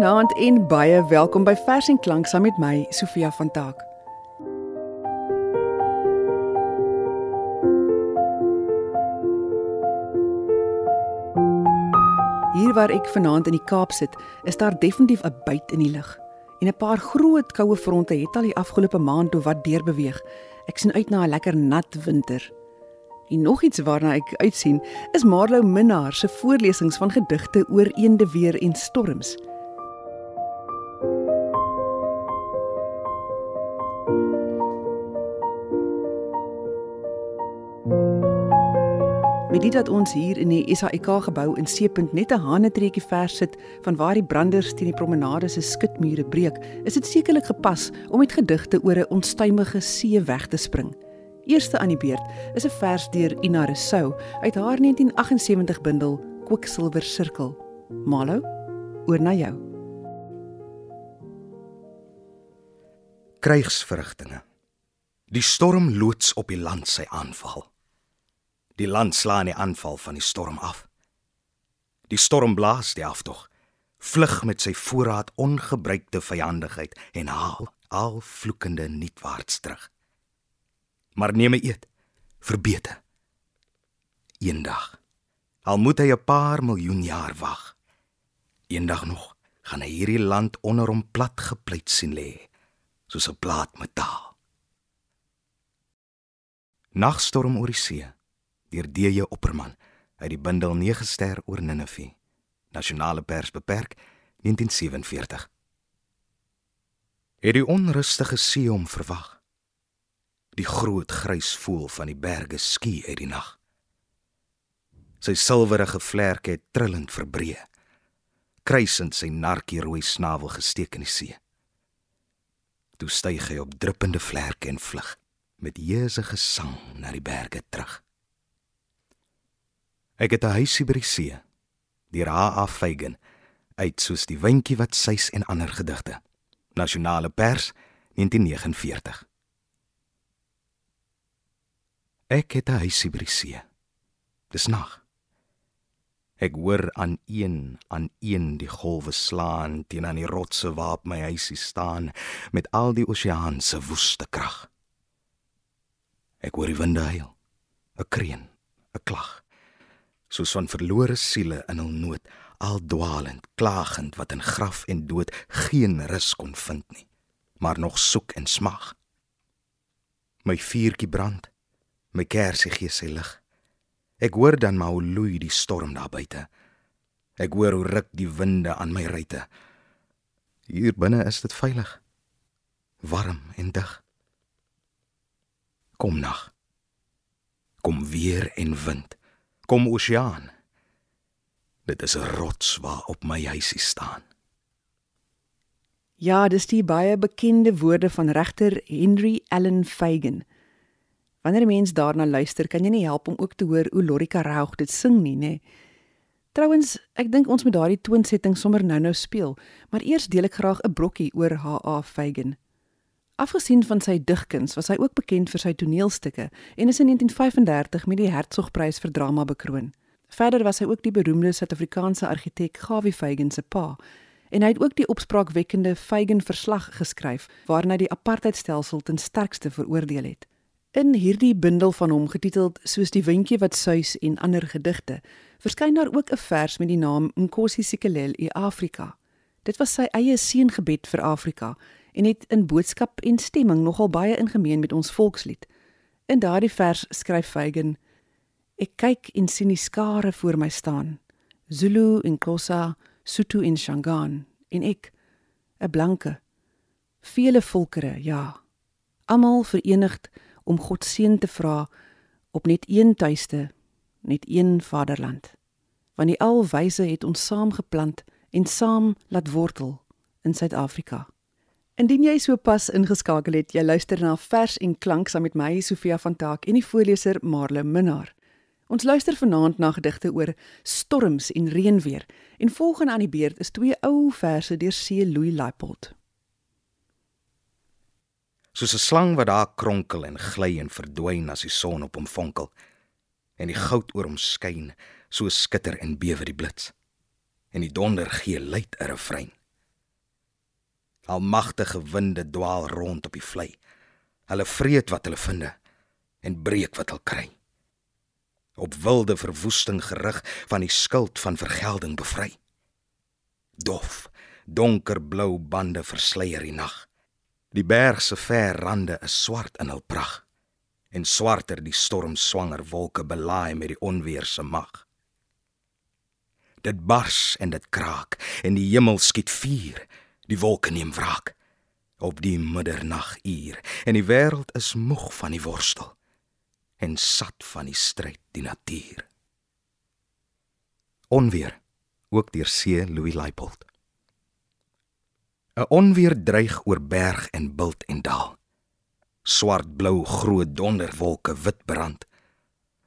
Goeienaand en baie welkom by Vers en Klank saam met my Sofia van Taak. Hier waar ek vanaand in die Kaap sit, is daar definitief 'n byt in die lug. En 'n paar groot koue fronte het al die afgelope maand toe wat deurbeweeg. Ek sien uit na 'n lekker nat winter. En nog iets waarna ek uitsien, is Marlou Minnar se voorlesings van gedigte oor eende weer en storms. Dit dat ons hier in die SAIK gebou in C.net net 'n hanetreetjie vers sit van waar die branders teen die promenade se skutmure breek, is dit sekerlik gepas om met gedigte oor 'n onstuimige see weg te spring. Eerste aan die beurt is 'n vers deur Ina Rousseau uit haar 1978 bundel Kwiksilwer Sirkel. Malo, oor na jou. Krygsverrigtinge. Die storm loods op die land sy aanval. Die land slaan die aanval van die storm af. Die storm blaas die aftog, vlug met sy voorraad ongebruikte vyandigheid en haal al vloekende nuutwaarts terug. Maar neem 'n eed, verbete. Eendag, al moet hy 'n paar miljoen jaar wag, eendag nog gaan hy hierdie land onder hom plat gepleit sien lê, soos 'n plaat metaal. Nagstorm oor die see deur DJ Opperman uit die bundel 9 ster oor Ninive. Nasionale Pers beperk 1947. Het die onrustige see hom verwag. Die groot grys voel van die berge skie uit die nag. Sy silwerige vlerke het trillend verbreë. Kruisend sy narkie rooi snavel gesteek in die see. Toe styg hy op druppende vlerke en vlug met jeusige sang na die berge terug. Ek het 'n huisie by die see. Die Ra Feigen uit soos die windjie wat suis en ander gedigte. Nasionale Pers 1949. Ek het 'n huisie by die see. Dis nag. Ek hoor aan een aan een die golwe slaan teen aan die rotse waarop my huisie staan met al die oseaan se woeste krag. Ek hoor die winde huil, 'n kreun, 'n klag soos van verlore siele in hul nood, al dwaalend, klagend wat in graf en dood geen rus kon vind nie, maar nog soek en smag. My vuurtjie brand, my kersie gee sy lig. Ek hoor dan maar hoe loei die storm daar buite. Ek hoor hoe ruk die winde aan my ruite. Hier binne is dit veilig. Warm en dig. Kom nag. Kom weer en wind kom oseaan. Dit is 'n rots waar op my huisie staan. Ja, dis die baie bekende woorde van regter Henry Allen Fagan. Wanneer 'n mens daarna luister, kan jy nie help om ook te hoor hoe Lorika Raug dit sing nie, nê? Trouwens, ek dink ons moet daardie toonsetting sommer nou-nou speel, maar eers deel ek graag 'n brokkie oor H.A. Fagan. Afgesien van sy digkuns, was hy ook bekend vir sy toneelstukke en is in 1935 met die Hertzogprys vir drama bekroon. Verder was hy ook die beroemde Suid-Afrikaanse argitek Gawie Feigen se pa en hy het ook die opspraakwekkende Feigen verslag geskryf waarin hy die apartheidstelsel ten sterkste veroordeel het. In hierdie bundel van hom getiteld Soos die windjie wat suis en ander gedigte, verskyn daar ook 'n vers met die naam Nkosi Sikelel in Afrika. Dit was sy eie seëngebed vir Afrika en het in boodskap en stemming nogal baie ingemeen met ons volkslied. In daardie vers skryf Feigen: Ek kyk en sien die skare voor my staan. Zulu en Xhosa, Sotho en Shangaan en ek, 'n blanke. Vele volkere, ja. Almal verenigd om God seën te vra op net een tuiste, net een vaderland. Want die alwyse het ons saam geplant en saam laat wortel in Suid-Afrika. Indien jy so pas ingeskakel het, jy luister na Vers en Klank saam met my Sofia van Taak en die voorleser Marle Minnar. Ons luister vanaand na gedigte oor storms en reënweer en volgende aan die beurt is twee ou verse deur C. Louis Leipold. Soos 'n slang wat daar kronkel en gly en verdwyn as die son op hom vonkel en die goud oor hom skyn, so skitter en bewe die blits en die donder gee luid 'n refrein Almagtige winde dwaal rond op die vlei. Hulle vreet wat hulle vind en breek wat hulle kry. Op wilde verwoesting gerig van die skuld van vergelding bevry. Dof, donkerblou bande versleier die nag. Die berg se ver rande is swart in hul pragt en swarter die stormswanger wolke belaai met die onweer se mag. Dit bars en dit kraak en die hemel skiet vuur, die wolke neem wraak op die middernaguur en die wêreld is moeg van die worstel en sat van die stryd die natuur. Onweer ook deur C Louis Leipold. 'n Onweer dreig oor berg en bult en daal swart-blou groot donderwolke wit brand.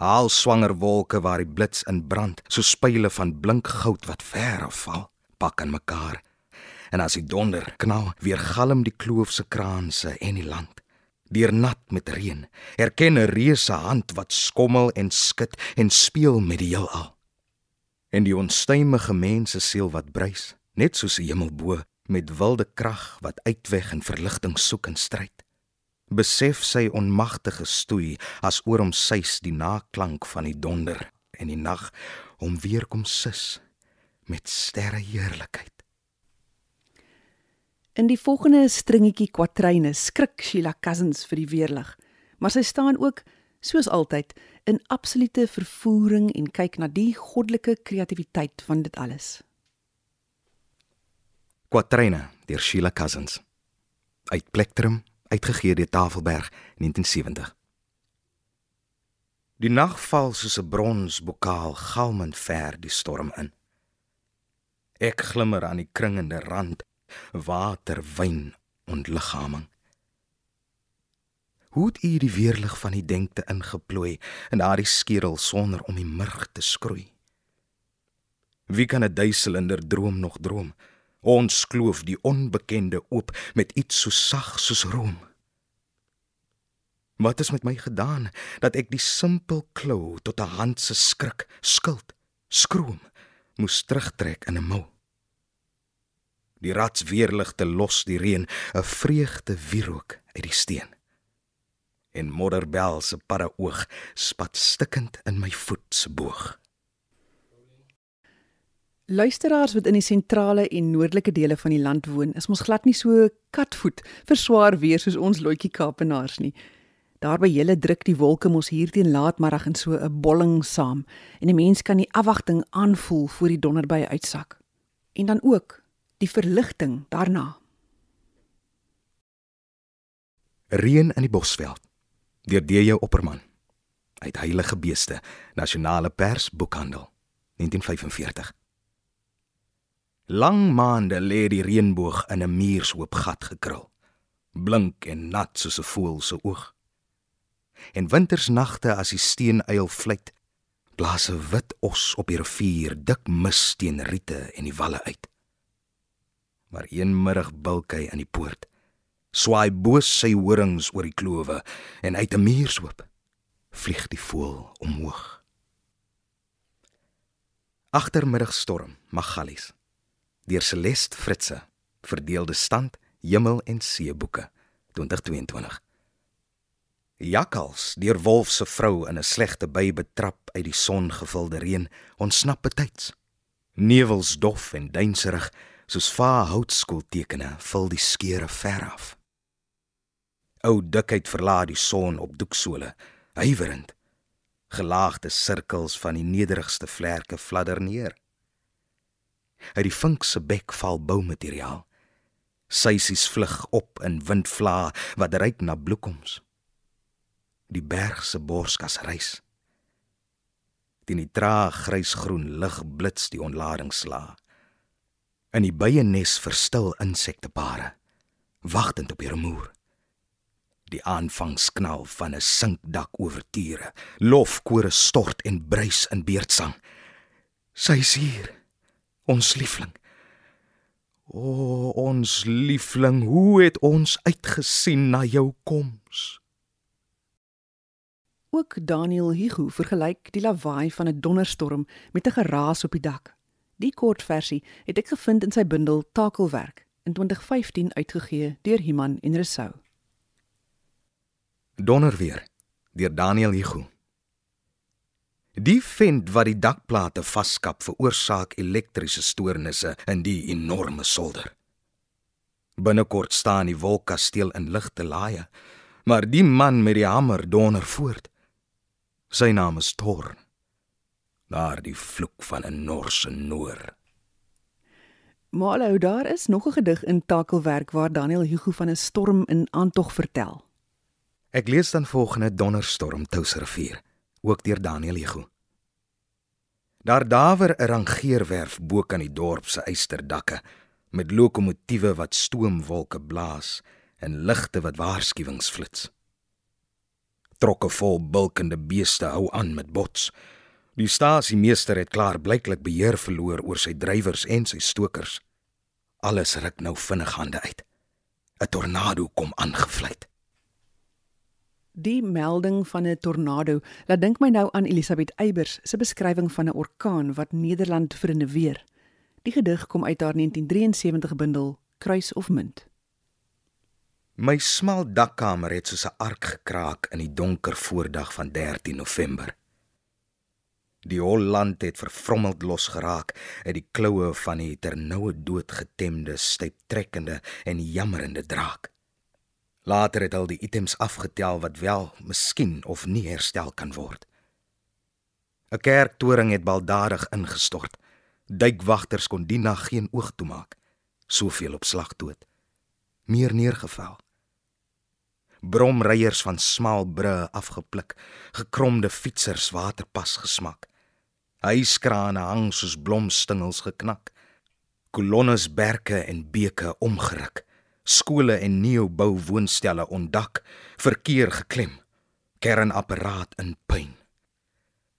Haal swanger wolke waar die blits in brand, so spyle van blink goud wat ver afval, pak in mekaar. En as die donder knal, weer galm die kloofse kraanse en die land. Deur nat met reën, erken 'n reuse hand wat skommel en skud en speel met die heelal. En die onstuimige mense siel wat bruis, net soos die hemel bo, met wilde krag wat uitweg en verligting soek en stryd besef sy onmagtige stoei as oor hom suis die naklank van die donder en die nag hom weer kom sis met sterre heerlikheid. In die volgende stringetjie kwatryne skrik Sheila Cousins vir die weerlig, maar sy staan ook soos altyd in absolute vervoering en kyk na die goddelike kreatiwiteit van dit alles. Kwatryne deur Sheila Cousins uit Plektrum uitgegee deur Tafelberg 1970. Die nag val soos 'n bronsbokaal galmend ver die storm in. Ek glimmer aan die kringende rand, water wyn ontliggaming. Hoe het u die weerlig van die denkte ingeplooi in daardie skedel sonder om die murg te skroei? Wie kan 'n duiselender droom nog droom? Ons kloof die onbekende oop met iets so sag soos room. Wat is met my gedaan dat ek die simpel klou tot 'n hand se skrik, skuld, skroom moes terugtrek in 'n mou? Die rats weerligte los die reën, 'n vreugde wierook uit die steen. En modderbel se padde oog spat stikkend in my voet se boog. Luisteraars wat in die sentrale en noordelike dele van die land woon, is mos glad nie so katvoet vir swaar weer soos ons loetjie Kaapenaars nie. Daarby hele druk die wolke mos hier teen laatmiddag in so 'n bolling saam en 'n mens kan die afwagting aanvoel voor die donderbye uitsak. En dan ook die verligting daarna. Reën in die Bosveld deur DJ Opperman uit Heilige Beeste Nasionale Pers Boekhandel 1945 Lang maande lê die reënboog in 'n muurshoop gat gekrul. Blink en nat soos 'n voël se oog. En wintersnagte as die steenuil fluit, blaas 'n wit os op die rivier dik mis teen riete en die walle uit. Maar een middag bulk hy aan die poort, swaai boos sy horings oor die klowe en uit 'n muurshoop vlieg die voël omhoog. Agtermiddagstorm, Magalies deur Celeste Fritze. Verdeelde stand Hemel en See boeke 2022. Jakkals deur Wolf se vrou in 'n slegte by betrap uit die songevulde reën ontsnap betyds. Nevels dof en duinserig soos vae houtskooltekene vul die skeure ver af. Ou dikheid verlaat die son op doeksole, huiwerend. Gelaagde sirkels van die nederigste vlerke fladder neer. Uit die vink se bek val boumateriaal. Sysies vlug op in windvlae wat ryk na bloekoms. Die berg se borskas reis. Teen die traag grysgroen lig blits die ontlading sla. In die bye nes verstil insektepare, wagtend op die remoer. Die aanvangsknal van 'n sinkdak oor tiere, lofkore stort en bruis in beurtsang. Sy's hier ons liefling. O, ons liefling, hoe het ons uitgesien na jou koms? Ook Daniel Hugo vergelyk die lawaai van 'n donderstorm met 'n geraas op die dak. Die kort versie het ek gevind in sy bundel Takelwerk in 2015 uitgegee deur Iman en Resou. Donderweer deur Daniel Hugo. Die vent wat die dakplate vaskap veroorsaak elektriese stoornisse in die enorme solder. Binnekort staan die wolkkasteel in ligte laaie, maar die man met die hamer donder voort. Sy naam is Thor. Daar die vloek van 'n Norse noor. Maar ou daar is nog 'n gedig in Takelwerk waar Daniel Hugo van 'n storm in aantog vertel. Ek lees dan volgende Donderstorm Touwsrivier, ook deur Daniel Hugo. Daar dawer 'n rangeerwerf bo kan die dorp se eysterdakke met lokomotiewe wat stoomwolke blaas en ligte wat waarskuwings flits. Trokke vol bulkende beeste hou aan met bots. Die stasiemeester het klaar blyklik beheer verloor oor sy drywers en sy stokers. Alles ruk nou vinnig hande uit. 'n Tornado kom aangevlieg. Die melding van 'n tornado laat dink my nou aan Elisabeth Eybers se beskrywing van 'n orkaan wat Nederland vernuweer. Die gedig kom uit haar 1973 bundel Kruis of Munt. My smal dakkamer het soos 'n ark gekraak in die donker voordag van 13 November. Die Holland het vervrommeld losgeraak uit die kloue van die ternoue doodgetemde, styptrekkende en jammerende draak. Later het al die items afgetel wat wel, miskien of nie herstel kan word. 'n Kerktoring het baldadig ingestort. Duikwagters kon die nag geen oog toemaak. Soveel op slag dood. Meer neergeval. Bromryers van smal brûe afgepluk, gekromde fietsers waterpas gesmak. Huiskrane hang soos blomstingels geknak. Kolonnes berke en beke omgeruk. Skole en neubou woonstelle ontdak, verkeer geklem. Kernapparaat in puin.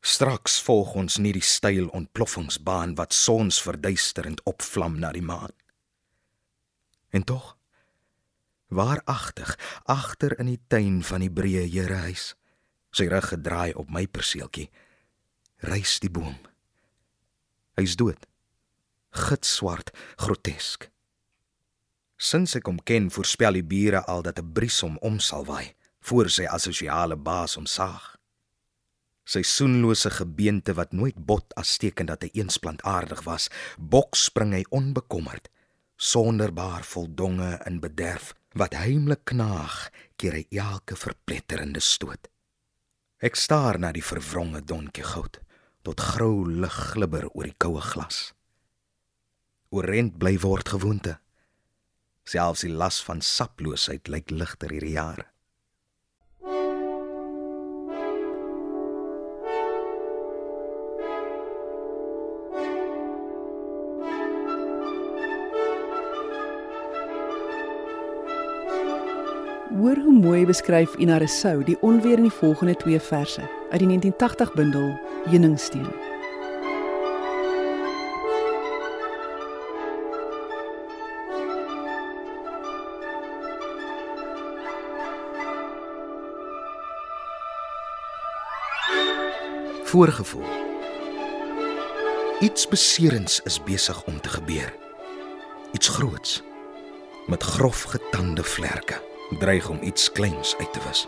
Straks volg ons nie die styl ontploffingsbaan wat sonsverduisterend opvlam na die maan. En tog waaragtig agter in die tuin van die breë Herehuis, sy rug gedraai op my perseeltjie reis die boom. Hy's dood. Gitswart, grotesk. Sins ek hom ken, voorspel die bure al dat 'n bries hom om sal waai voor sy assosiale baas hom saag. Sy soenlose gebeente wat nooit bot as teken dat hy eensplantaardig was, bok spring hy onbekommerd, sonderbaar voldonge in bederf wat heimlik knaag keer hy elke verpletterende stoot. Ek staar na die verwronge donkie goud tot grou lig glibber oor die koue glas. Oorent bly word gewoonte. Selfs die las van saploosheid lyk ligter hierdie jare. Hoor hoe mooi beskryf Ina Resou die onweer in die volgende twee verse uit die 1980 bundel Heuningsteen. Voorgevoel. Iets beserends is besig om te gebeur. Iets groots met grof getande vlerke dreig om iets kleins uit te wis.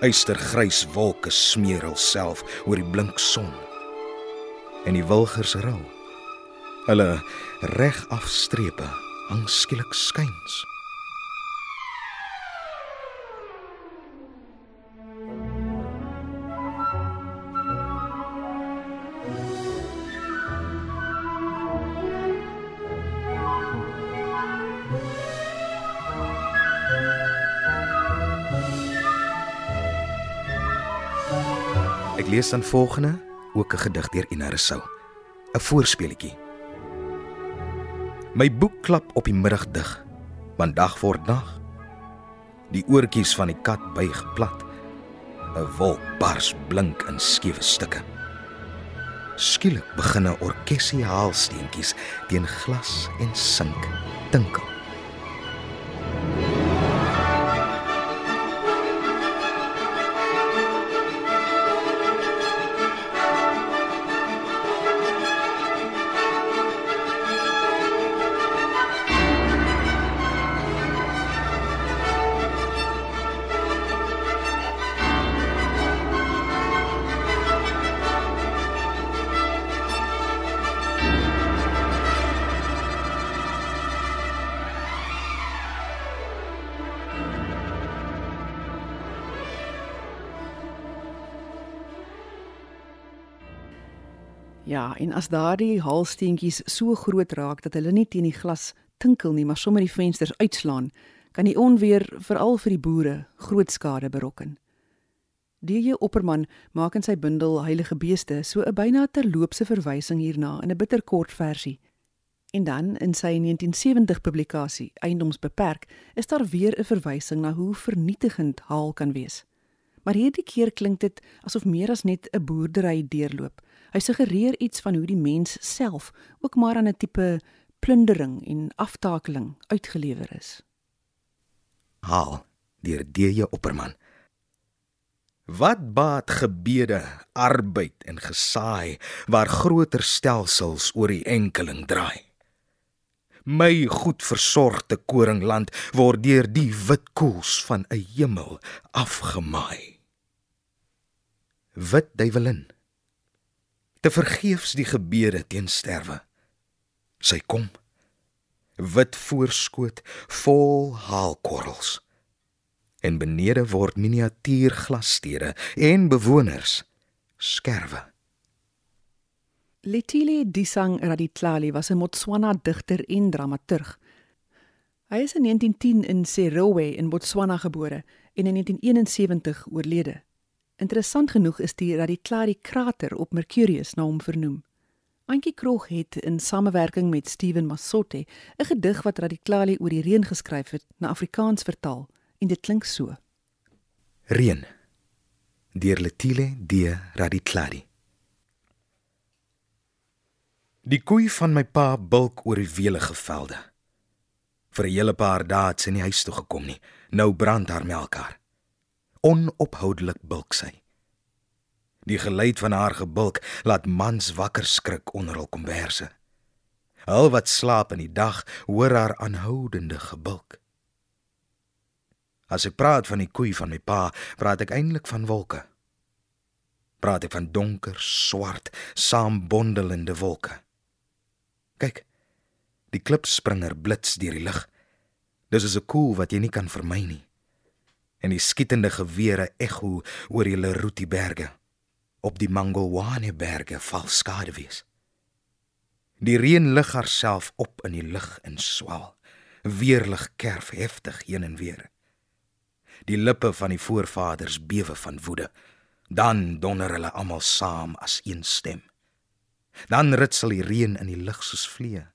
Eystergrys wolke smeer hulself oor die blink son. En die wilgers rou. Hulle reg afstrepe hang skielik skuins. Ek lees dan volgende, ook 'n gedig deur Ina Resou. 'n Voorspeletjie. My boek klap op die middag dig, want dag word nag. Die oortjies van die kat buig plat. 'n Wolk bars blink in skewe stukke. Skielik begin 'n orkesie haalsteentjies teen glas en sink tinkel. Ja, en as daardie haalsteentjies so groot raak dat hulle nie teen die glas tinkel nie, maar sommer die vensters uitslaan, kan die onweer veral vir die boere groot skade berokken. DJ Opperman maak in sy bundel Heilige Beeste so 'n byna terloopse verwysing hierna in 'n bitterkort versie. En dan in sy 1970 publikasie Eiendomsbeperk is daar weer 'n verwysing na hoe vernietigend haal kan wees. Maar hierdie keer klink dit asof meer as net 'n boerdery deurloop. Hy suggereer iets van hoe die mens self ook maar aan 'n tipe plundering en aftakeling uitgelewer is. Haal deur DJ Opperman. Wat baat gebede, arbeid en gesaai waar groter stelsels oor die enkeling draai? My goed versorgde koringland word deur die wit koels van 'n hemel afgemaai. Wit duiwelin. Te vergeefs die gebede teen sterwe. Sy kom. Wit voorskoot vol haalkorrels. En benede word miniatuurglasstede en bewoners skerwe. Letile Disang Raditlali was 'n Botswana digter en dramaturg. Hy is in 1910 in Serowe in Botswana gebore en in 1971 oorlede. Interessant genoeg is die Raditlali krater op Mercurius na hom vernoem. Antjie Krog het in samewerking met Steven Masotte 'n gedig wat Raditlali oor die reën geskryf het na Afrikaans vertaal en dit klink so. Reën deur Letile D Raditlali Die koei van my pa bulk oor die welige velde. Vir 'n hele paar dae het sy nie huis toe gekom nie. Nou brand haar melkar. Onophoudelik bulk sy. Die geluid van haar gebulk laat mans wakker skrik onder hul komberse. Al wat slaap in die dag, hoor haar aanhoudende gebulk. As ek praat van die koei van my pa, praat ek eintlik van wolke. Praat ek van donker, swart, saambondelende wolke. Kyk. Die klipspringer blits deur die lug. Dis is 'n koel wat jy nie kan vermy nie. En die skietende gewere ekho oor die Leruti berge. Op die Mangolwane berge val skade wees. Die reën lig haarself op in die lug en swal. Weerlig kerf heftig heen en weer. Die lippe van die voorvaders bewe van woede. Dan donder hulle almal saam as een stem. Dan ritsel die reën in die lug soos vliee.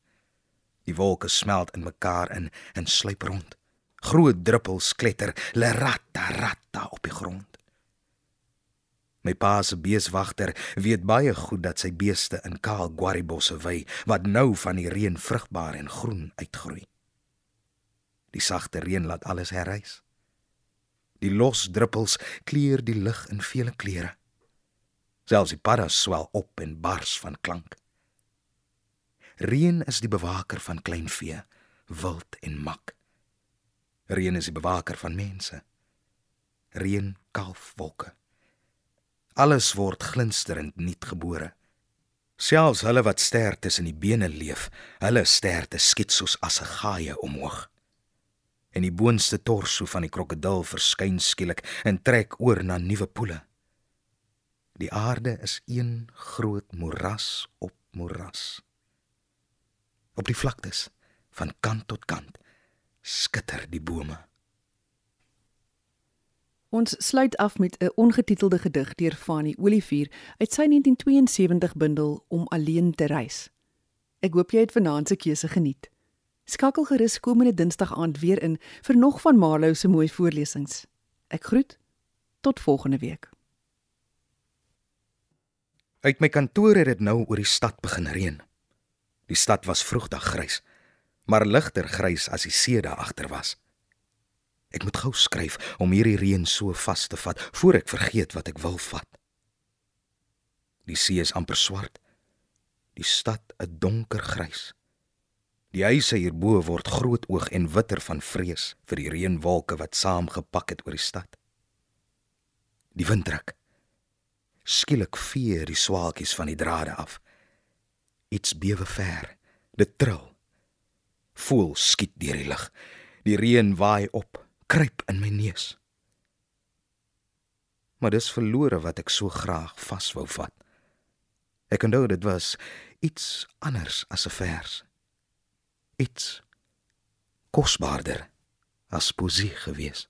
Die wolke smelt in mekaar in en sluip rond. Groot druppels kletter lerata rata op die grond. My pa se beeswagter weet baie goed dat sy beeste in kaal guaribosse wy wat nou van die reën vrugbaar en groen uitgroei. Die sagte reën laat alles herrys. Die los druppels kleur die lug in vele kleure. Selfs die padda swel op en bars van klank. Reën is die bewaker van kleinvee, wild en mak. Reën is die bewaker van mense. Reën kalf wolke. Alles word glinsterend nuut gebore. Selfs hulle wat ster tussen die bene leef, hulle sterte skiet soos as 'n gaaie omhoog. En die boonste torso van die krokodil verskyn skielik en trek oor na nuwe poele. Die aarde is een groot moeras op moeras. Op die vlaktes van kant tot kant skitter die bome. Ons sluit af met 'n ongetitelde gedig deur Fanny Olivier uit sy 1972 bundel Om alleen te reis. Ek hoop jy het vanaand se keuse geniet. Skakel gerus komende Dinsdag aand weer in vir nog van Marlow se mooi voorlesings. Ek groet tot volgende week. Uit my kantoor het dit nou oor die stad begin reën. Die stad was vroegdag grys, maar ligter grys as die see daar agter was. Ek moet gou skryf om hierdie reën so vas te vat voor ek vergeet wat ek wil vat. Die see is amper swart. Die stad 'n donker grys. Die huise hierbo word groot oog en witter van vrees vir die reënwolke wat saamgepak het oor die stad. Die wind druk. Skielik vee die swaalkies van die drade af. Iets bewe ver. Dit trill. Voel skiet deur die lug. Die reën waai op, kruip in my neus. Maar dis verlore wat ek so graag vaswou vat. Ek onthou dit was iets anders as 'n vers. Iets kosbaarder as poesie gewees.